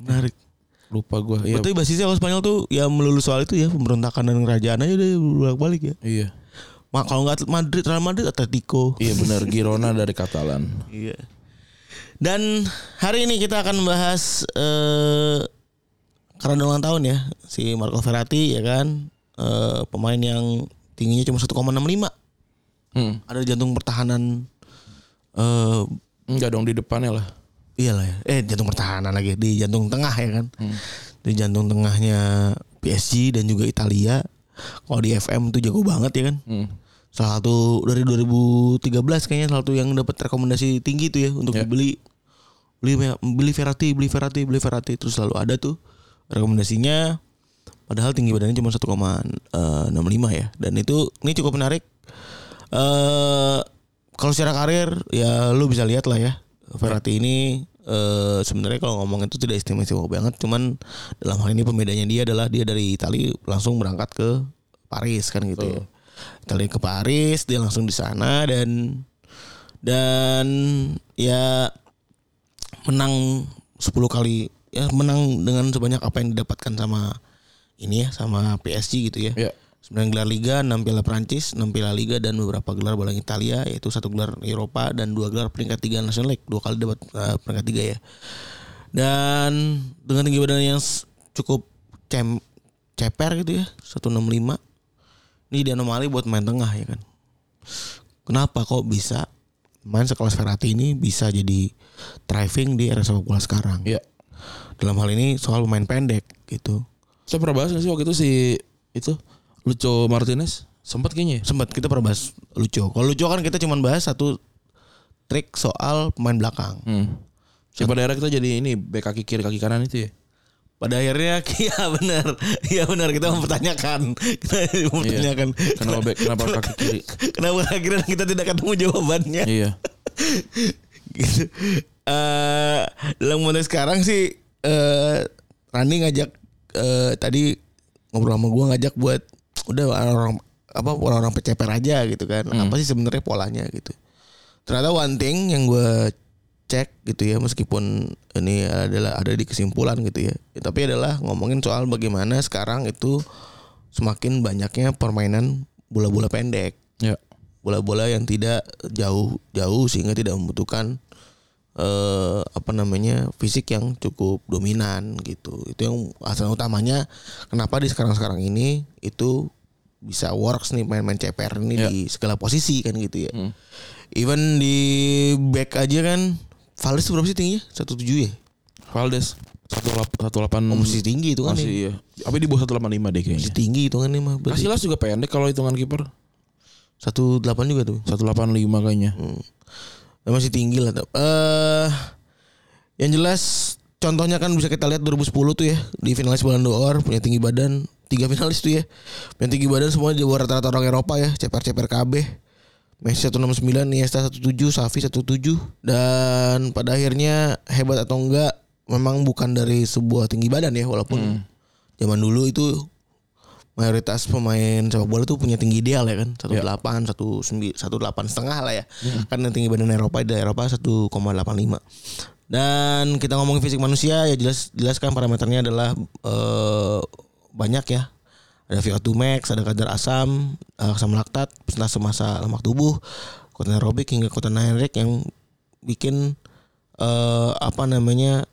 [SPEAKER 2] Menarik.
[SPEAKER 3] Lupa gua. Iya.
[SPEAKER 2] Berarti basisnya kalau Spanyol tuh ya melulu soal itu ya pemberontakan dan kerajaan aja deh bolak-balik ya.
[SPEAKER 3] Iya.
[SPEAKER 2] Ma kalau nggak Madrid, Real Madrid, Atletico.
[SPEAKER 3] Iya benar Girona dari Katalan.
[SPEAKER 2] Iya. Dan hari ini kita akan membahas eh karena ulang tahun ya si Marco Verratti ya kan eh pemain yang tingginya cuma 1,65
[SPEAKER 3] Hmm.
[SPEAKER 2] ada jantung pertahanan eh
[SPEAKER 3] Enggak dong di depannya lah.
[SPEAKER 2] Iyalah ya. Eh jantung pertahanan lagi. Di jantung tengah ya kan.
[SPEAKER 3] Hmm.
[SPEAKER 2] di jantung tengahnya PSG dan juga Italia. Kalau di FM tuh jago banget ya kan.
[SPEAKER 3] Hmm.
[SPEAKER 2] salah satu dari 2013 kayaknya salah satu yang dapat rekomendasi tinggi tuh ya untuk
[SPEAKER 3] Ya.
[SPEAKER 2] dibeli. Beli beli Verratti beli Verratti beli Verratti terus selalu ada tuh rekomendasinya. Padahal tinggi badannya cuma 1,65 ya. Dan itu ini cukup menarik. Eh kalau secara karir ya lu bisa lihat lah ya Verratti ini eh sebenarnya kalau ngomong itu tidak istimewa banget cuman dalam hal ini pembedanya dia adalah dia dari Italia langsung berangkat ke Paris kan gitu ya. Italia ke Paris dia langsung di sana dan dan ya menang 10 kali ya menang dengan sebanyak apa yang didapatkan sama ini ya sama PSG gitu ya.
[SPEAKER 3] Ya.
[SPEAKER 2] 9 gelar Liga, 6 piala Prancis, 6 piala Liga dan beberapa gelar bola Italia yaitu satu gelar Eropa dan dua gelar peringkat 3 National League. Dua kali dapat uh, peringkat 3 ya. Dan dengan tinggi badan yang cukup cem ceper gitu ya, 165. Ini dia anomali buat main tengah ya kan. Kenapa kok bisa main sekelas Verratti ini bisa jadi thriving di era sepak bola sekarang?
[SPEAKER 3] Iya.
[SPEAKER 2] Dalam hal ini soal pemain pendek gitu.
[SPEAKER 3] Saya pernah bahas nggak sih waktu itu si itu Lucho Martinez sempat kayaknya. ya?
[SPEAKER 2] sempat kita pernah bahas Lucu. Kalau Lucu kan kita cuma bahas satu trik soal pemain belakang.
[SPEAKER 3] Hmm. Siapa daerah kita jadi ini back kaki kiri kaki kanan itu ya.
[SPEAKER 2] Pada akhirnya iya benar. Iya benar kita mempertanyakan. Kita mempertanyakan.
[SPEAKER 3] Kenapa back kenapa kaki kiri?
[SPEAKER 2] Kenapa akhirnya kita tidak ketemu jawabannya?
[SPEAKER 3] iya.
[SPEAKER 2] gitu. Eh, dalam konteks sekarang sih eh Rani ngajak eh, tadi ngobrol sama gua ngajak buat udah orang apa orang-orang peceper aja gitu kan. Apa sih sebenarnya polanya gitu. Ternyata one thing yang gua cek gitu ya meskipun ini adalah ada di kesimpulan gitu ya. Ya, tapi adalah ngomongin soal bagaimana sekarang itu semakin banyaknya permainan bola-bola pendek
[SPEAKER 3] Ya.
[SPEAKER 2] bola-bola yang tidak jauh-jauh sehingga tidak membutuhkan eh apa namanya fisik yang cukup dominan gitu. Itu yang asal utamanya kenapa di sekarang-sekarang ini itu bisa works nih main-main CPR ini
[SPEAKER 3] Ya.
[SPEAKER 2] di segala posisi kan gitu ya.
[SPEAKER 3] Hmm.
[SPEAKER 2] Even di back aja kan Valdes berapa sih tingginya? 17 ya?
[SPEAKER 3] Valdes satu satu delapan
[SPEAKER 2] Oh, masih tinggi itu kan.
[SPEAKER 3] masih
[SPEAKER 2] ya.
[SPEAKER 3] iya. Apa di bawah satu delapan lima deh
[SPEAKER 2] Masih
[SPEAKER 3] kayaknya.
[SPEAKER 2] tinggi itu kan nih berarti.
[SPEAKER 3] Casillas juga pendek kalau hitungan kiper.
[SPEAKER 2] 18 juga tuh.
[SPEAKER 3] Satu delapan lima kayaknya.
[SPEAKER 2] Hmm. Ya, masih tinggi lah. tuh. Eh yang jelas contohnya kan bisa kita lihat 2010 tuh ya di finalis Ballon d'Or punya tinggi badan tiga finalis tuh ya. Punya tinggi badan semua di rata-rata orang Eropa ya ceper-ceper KB Messi 169 Iniesta 17 Xavi 17 dan pada akhirnya hebat atau enggak memang bukan dari sebuah tinggi badan ya walaupun zaman dulu itu mayoritas pemain sepak bola tuh punya tinggi ideal ya kan 18 19 18 setengah lah ya. Kan yang tinggi badan Eropa di Eropa 1,85 dan kita ngomongin fisik manusia ya jelas jelas kan parameternya adalah eh, banyak ya. Ada VO2 max ada kadar asam eh, asam laktat persentase massa lemak tubuh kekuatan aerobik hingga kekuatan anaerobik yang bikin eh, apa namanya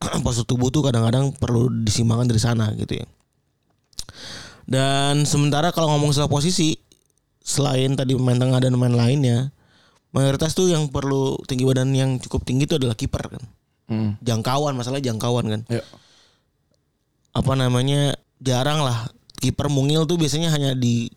[SPEAKER 2] postur tubuh tuh kadang-kadang perlu disimbangkan dari sana gitu ya. Dan sementara kalau ngomong soal posisi selain tadi pemain tengah dan pemain lainnya, mayoritas tuh yang perlu tinggi badan yang cukup tinggi itu adalah kiper kan.
[SPEAKER 3] Hmm.
[SPEAKER 2] Jangkauan masalah jangkauan kan.
[SPEAKER 3] Ya.
[SPEAKER 2] Apa namanya? Jarang lah kiper mungil tuh biasanya hanya di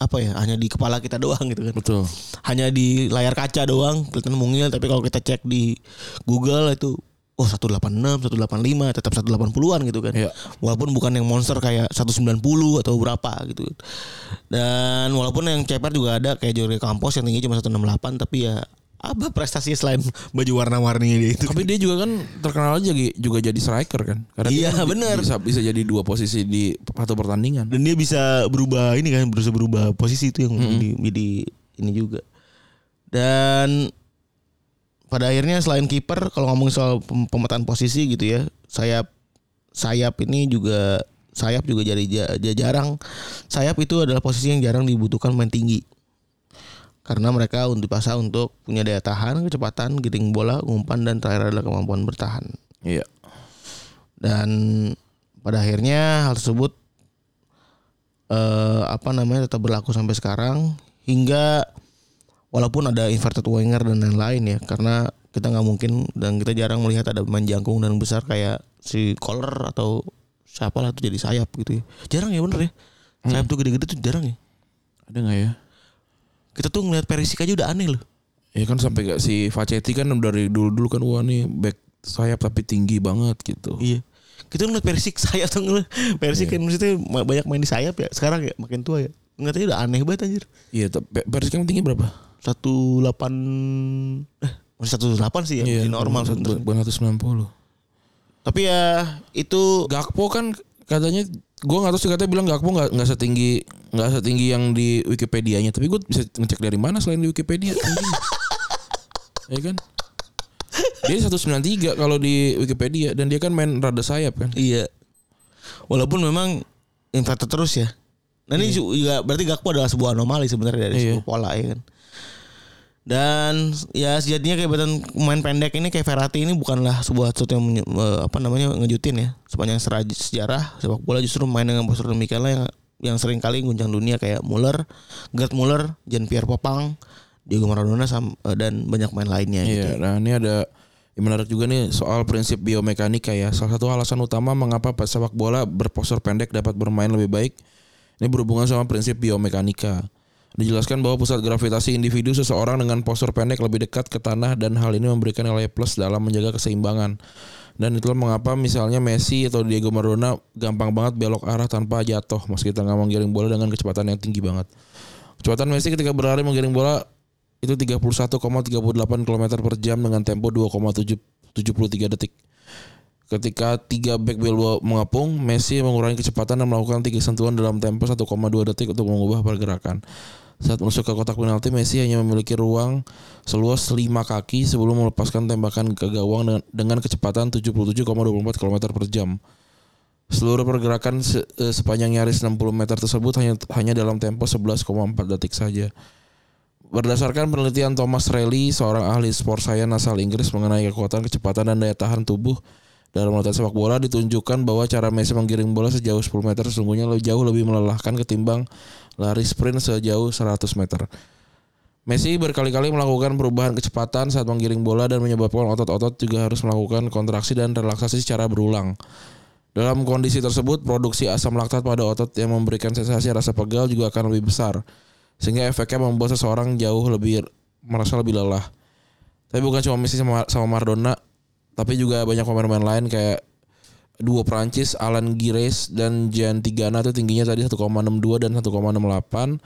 [SPEAKER 2] apa ya? Hanya di kepala kita doang gitu kan.
[SPEAKER 3] Betul.
[SPEAKER 2] Hanya di layar kaca doang kelihatan mungil tapi kalau kita cek di Google itu oh 186, 185, tetap 180-an gitu kan.
[SPEAKER 3] Iya.
[SPEAKER 2] Walaupun bukan yang monster kayak 190 atau berapa gitu. Dan walaupun yang ceper juga ada kayak Jorge Campos yang tinggi cuma 168 tapi ya apa prestasinya selain baju warna-warninya dia itu.
[SPEAKER 3] Tapi dia juga kan terkenal aja juga jadi striker kan. Karena
[SPEAKER 2] Iya,
[SPEAKER 3] dia
[SPEAKER 2] bener.
[SPEAKER 3] Bisa, bisa jadi dua posisi di satu pertandingan.
[SPEAKER 2] Dan dia bisa berubah ini kan bisa berubah posisi itu yang jadi, jadi ini juga. Dan pada akhirnya selain kiper kalau ngomongin soal pem- pemetaan posisi gitu ya, sayap sayap ini juga sayap juga jadi ja- ja- jarang sayap itu adalah posisi yang jarang dibutuhkan main tinggi. Karena mereka untuk dipasang untuk punya daya tahan, kecepatan, giring bola, umpan dan terakhir adalah kemampuan bertahan.
[SPEAKER 3] Iya.
[SPEAKER 2] Dan pada akhirnya hal tersebut eh, apa namanya tetap berlaku sampai sekarang hingga walaupun ada inverted winger dan lain-lain ya karena kita nggak mungkin dan kita jarang melihat ada pemain jangkung dan besar kayak si Kohler atau siapa lah tuh jadi sayap gitu ya. Jarang ya bener ya. Sayap tuh gede-gede tuh jarang ya.
[SPEAKER 3] Ada nggak ya?
[SPEAKER 2] Kita tuh ngeliat Perisic aja udah aneh loh.
[SPEAKER 3] Ya kan sampai gak si Facetti kan dari dulu-dulu kan wah nih back sayap tapi tinggi banget gitu.
[SPEAKER 2] Iya. Kita ngeliat Perisic sayap tuh ngeliat Perisic kan maksudnya ma- banyak main di sayap ya. Sekarang ya makin tua ya. Ngeliatnya udah aneh banget anjir.
[SPEAKER 3] Iya, tapi Persik kan tinggi berapa?
[SPEAKER 2] Satu delapan eh masih satu delapan sih ya
[SPEAKER 3] Iya,
[SPEAKER 2] masih normal sebenarnya.
[SPEAKER 3] bukan 190.
[SPEAKER 2] tapi ya itu
[SPEAKER 3] Gakpo kan katanya gua nggak tahu sih katanya bilang Gakpo nggak nggak setinggi nggak setinggi yang di Wikipedia-nya. Tapi gue bisa ngecek dari mana selain di Wikipedia ya kan? Dia 193 kalau di Wikipedia dan dia kan main rada sayap kan?
[SPEAKER 2] Iya. Walaupun memang inverted terus ya. Nah ini juga berarti Gakpo adalah sebuah anomali sebenarnya dari
[SPEAKER 3] Iya.
[SPEAKER 2] sebuah pola ya kan dan ya sejatinya kayak badan pemain pendek ini kayak Verratti ini bukanlah sebuah sesuatu yang eh, apa namanya ngejutin ya sepanjang sejarah sepak bola justru main dengan postur demikian lah yang yang sering kali guncang dunia kayak Muller, Gerd Muller, Jean Pierre Popang, Diego Maradona eh, dan banyak main lainnya gitu.
[SPEAKER 3] Iya, nah ini ada yang menarik juga nih soal prinsip biomekanika ya. Salah satu alasan utama mengapa sepak bola berpostur pendek dapat bermain lebih baik ini berhubungan sama prinsip biomekanika. Dijelaskan bahwa pusat gravitasi individu seseorang dengan postur pendek lebih dekat ke tanah dan hal ini memberikan nilai plus dalam menjaga keseimbangan. Dan itulah mengapa misalnya Messi atau Diego Maradona gampang banget belok arah tanpa jatuh meski tengah menggiring bola dengan kecepatan yang tinggi banget. Kecepatan Messi ketika berlari menggiring bola itu 31,38 km per jam dengan tempo 2,73 detik. Ketika tiga back Bilbao mengepung, Messi mengurangi kecepatan dan melakukan tiga sentuhan dalam tempo 1,2 detik untuk mengubah pergerakan. Saat masuk ke kotak penalti, Messi hanya memiliki ruang seluas 5 kaki sebelum melepaskan tembakan ke gawang dengan, dengan kecepatan 77,24 km per jam. Seluruh pergerakan se- eh, sepanjang nyaris 60 meter tersebut hanya hanya dalam tempo 11,4 detik saja. Berdasarkan penelitian Thomas Reilly, seorang ahli sport science asal Inggris mengenai kekuatan, kecepatan, dan daya tahan tubuh dalam latihan sepak bola ditunjukkan bahwa cara Messi menggiring bola sejauh 10 meter sesungguhnya jauh lebih melelahkan ketimbang lari sprint sejauh 100 meter. Messi berkali-kali melakukan perubahan kecepatan saat menggiring bola dan menyebabkan otot-otot juga harus melakukan kontraksi dan relaksasi secara berulang. Dalam kondisi tersebut, produksi asam laktat pada otot yang memberikan sensasi rasa pegal juga akan lebih besar. Sehingga efeknya membuat seseorang jauh lebih merasa lebih lelah. Tapi bukan cuma Messi sama, sama Maradona, tapi juga banyak pemain-pemain lain kayak duo Prancis Alan Gires dan Jean Tigana itu tingginya tadi 1,62 dan 1,68.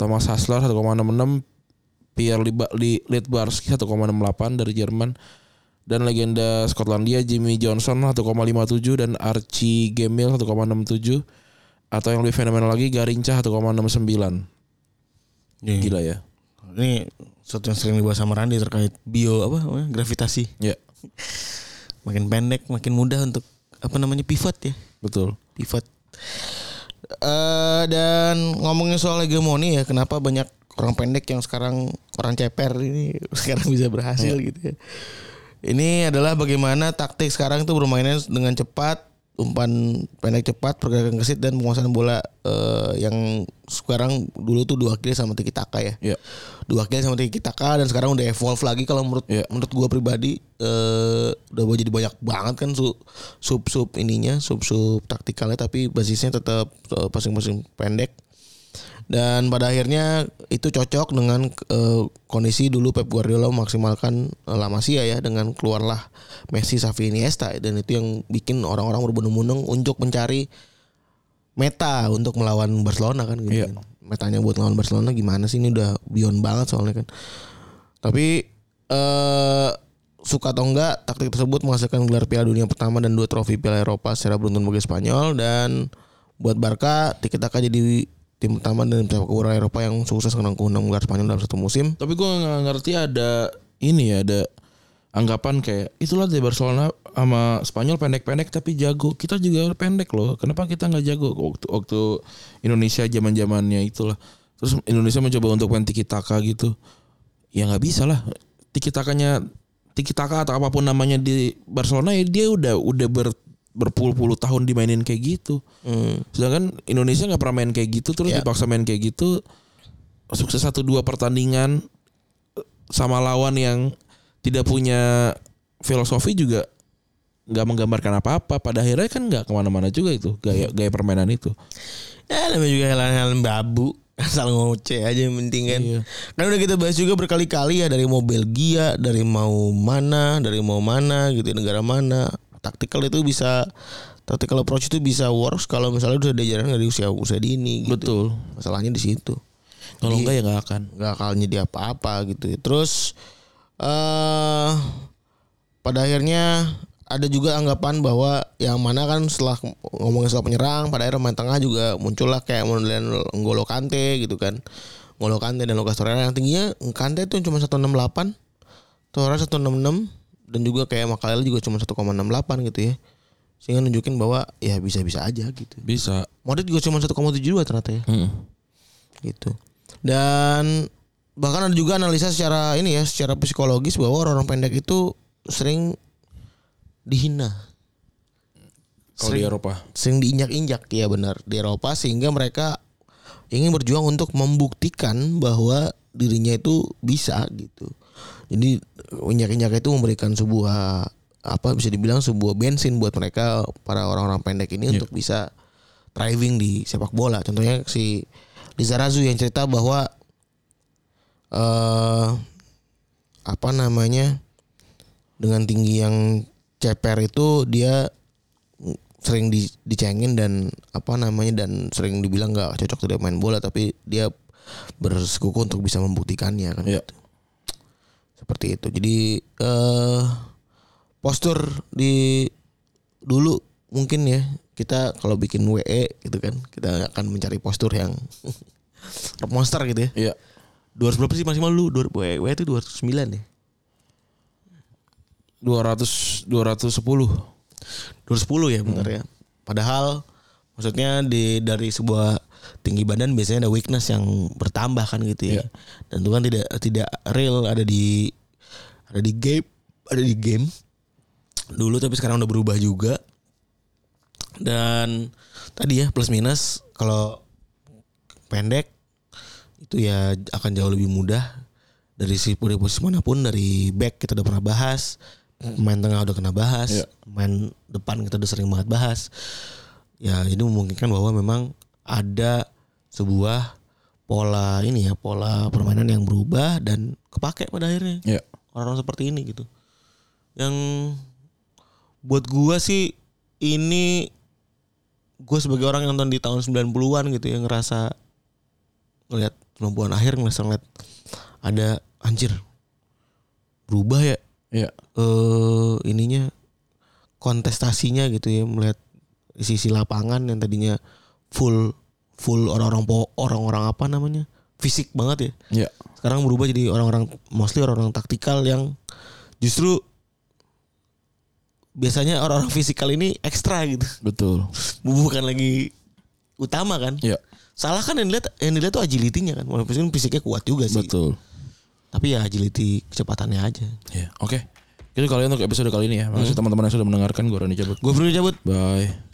[SPEAKER 3] Thomas Hassler 1,66, Pierre Liba- Li- Littbarski 1,68 dari Jerman dan legenda Skotlandia Jimmy Johnson 1,57 dan Archie Gemmill 1,67 atau yang lebih fenomenal lagi Garinca 1,69.
[SPEAKER 2] Iya.
[SPEAKER 3] Gila ya.
[SPEAKER 2] Ini sesuatu yang sering dibahas sama Randy terkait bio apa gravitasi.
[SPEAKER 3] Ya,
[SPEAKER 2] Makin pendek, makin mudah untuk apa namanya pivot ya.
[SPEAKER 3] betul.
[SPEAKER 2] Pivot. Eh dan ngomongin soal hegemoni ya, kenapa banyak orang pendek yang sekarang orang ceper ini sekarang bisa berhasil gitu ya. Ini adalah bagaimana taktik sekarang itu bermainnya dengan cepat, umpan pendek cepat, pergerakan gesit dan penguasaan bola eh, yang sekarang dulu tuh dua kali sama tiki taka ya.
[SPEAKER 3] Ya.
[SPEAKER 2] Dua kali sama tiki taka dan sekarang udah evolve lagi kalau menurut
[SPEAKER 3] Iya.
[SPEAKER 2] menurut gua pribadi eh udah jadi banyak banget kan sub sub sub ininya, sub sub taktikalnya tapi basisnya tetap eh, passing-passing pendek. Dan pada akhirnya itu cocok dengan eh, kondisi dulu Pep Guardiola memaksimalkan eh, La Masia ya dengan keluarlah Messi, Xavi, Iniesta dan itu yang bikin orang-orang berbondong-bondong untuk mencari meta untuk melawan Barcelona kan gitu.
[SPEAKER 3] Iya.
[SPEAKER 2] kan. Metanya buat melawan Barcelona gimana sih ini udah beyond banget soalnya kan. Tapi eh suka atau enggak taktik tersebut menghasilkan gelar Piala Dunia pertama dan dua trofi Piala Eropa secara beruntun bagi Spanyol dan buat Barca Tiki Taka jadi tim pertama dan sepak bola Eropa yang sukses menanggung enam gelar Spanyol dalam satu musim.
[SPEAKER 3] Tapi gue nggak ngerti ada ini ya ada anggapan kayak itulah di Barcelona sama Spanyol pendek-pendek tapi jago. Kita juga pendek loh. Kenapa kita nggak jago waktu waktu Indonesia zaman zamannya itulah. Terus Indonesia mencoba untuk main tiki taka gitu. Ya nggak bisa lah. Tiki takanya tiki taka atau apa pun namanya di Barcelona ya dia udah udah ber berpuluh-puluh tahun dimainin kayak gitu.
[SPEAKER 2] Hmm.
[SPEAKER 3] Sedangkan Indonesia nggak pernah main kayak gitu terus
[SPEAKER 2] Ya.
[SPEAKER 3] dipaksa main kayak gitu sukses satu dua pertandingan eh, sama lawan yang tidak punya filosofi juga nggak menggambarkan apa-apa pada akhirnya kan nggak ke mana-mana juga itu gaya gaya permainan itu
[SPEAKER 2] Ya namanya juga hal-hal babu asal ngoceh aja yang penting kan.
[SPEAKER 3] Iya.
[SPEAKER 2] Kan udah kita bahas juga berkali-kali ya dari mau Belgia, dari mau mana, dari mau mana gitu negara mana. Tactical itu bisa tactical approach itu bisa works kalau misalnya udah diajarin dari usia usia dini gitu.
[SPEAKER 3] betul
[SPEAKER 2] Masalahnya di situ.
[SPEAKER 3] kalau enggak ya nggak akan
[SPEAKER 2] nggak akan jadi apa-apa gitu. Terus eh pada akhirnya ada juga anggapan bahwa yang mana kan setelah ngomongin soal penyerang pada akhirnya main tengah juga muncullah kayak modelan Ngolo Kante gitu kan. Ngolo Kante dan Lucas Torreira yang tingginya Kante tuh cuma 168, Torreira 166 dan juga kayak Makalele juga cuma 1,68 gitu ya. Sehingga nunjukin bahwa ya bisa-bisa aja gitu.
[SPEAKER 3] bisa
[SPEAKER 2] Modric juga cuma 1,72 ternyata ya
[SPEAKER 3] Mm.
[SPEAKER 2] gitu. Dan bahkan ada juga analisa secara ini ya, secara psikologis bahwa orang-orang pendek itu sering dihina,
[SPEAKER 3] kalau di Eropa
[SPEAKER 2] sering diinjak-injak ya benar di Eropa sehingga mereka ingin berjuang untuk membuktikan bahwa dirinya itu bisa gitu. Jadi injak-injak itu memberikan sebuah apa bisa dibilang sebuah bensin buat mereka para orang-orang pendek ini untuk bisa thriving di sepak bola. Contohnya si Lizarazu yang cerita bahwa eh apa namanya dengan tinggi yang ceper itu dia sering di, dicengin dan apa namanya dan sering dibilang nggak cocok tidak main bola tapi dia bersekuku untuk bisa membuktikannya kan
[SPEAKER 3] Iya.
[SPEAKER 2] gitu. Seperti itu jadi eh postur di dulu mungkin ya kita kalau bikin WE gitu kan kita akan mencari postur yang monster gitu ya
[SPEAKER 3] iya
[SPEAKER 2] 200 berapa sih maksimal lu? 200 WE itu 209 ya?
[SPEAKER 3] 200 210
[SPEAKER 2] 210 ya benar ya. Padahal maksudnya di dari sebuah tinggi badan biasanya ada weakness yang bertambah kan gitu ya. Dan itu kan tidak tidak real ada di ada di game ada di game dulu tapi sekarang udah berubah juga. Dan tadi ya plus minus kalau pendek itu ya akan jauh lebih mudah dari si dari posisi mana pun dari back kita udah pernah bahas main tengah udah kena bahas
[SPEAKER 3] Iya.
[SPEAKER 2] main depan kita udah sering banget bahas ya ini memungkinkan bahwa memang ada sebuah pola ini ya pola permainan yang berubah dan kepake pada akhirnya.
[SPEAKER 3] Iya
[SPEAKER 2] orang-orang seperti ini gitu. Yang buat gua sih ini gue sebagai orang yang nonton di tahun 90-an gitu yang ngerasa ngeliat 90-an akhir ngerasa ngeliat ada anjir berubah ya.
[SPEAKER 3] Iya
[SPEAKER 2] eh ininya kontestasinya gitu ya melihat sisi lapangan yang tadinya full full orang-orang po- orang-orang apa namanya? Fisik banget ya.
[SPEAKER 3] Iya.
[SPEAKER 2] Sekarang berubah jadi orang-orang mostly orang-orang taktikal yang justru biasanya orang-orang fisikal ini ekstra gitu.
[SPEAKER 3] Betul.
[SPEAKER 2] Bukan lagi utama kan?
[SPEAKER 3] Iya.
[SPEAKER 2] Salah kan yang dilihat yang dilihat tuh agility-nya kan? Walaupun fisiknya kuat juga sih.
[SPEAKER 3] Betul.
[SPEAKER 2] Tapi ya agility kecepatannya aja.
[SPEAKER 3] Iya, oke. Itu kalian untuk episode kali ini ya. Makasih teman-teman yang sudah mendengarkan. Gue Rani cabut.
[SPEAKER 2] gue perlu cabut.
[SPEAKER 3] Bye.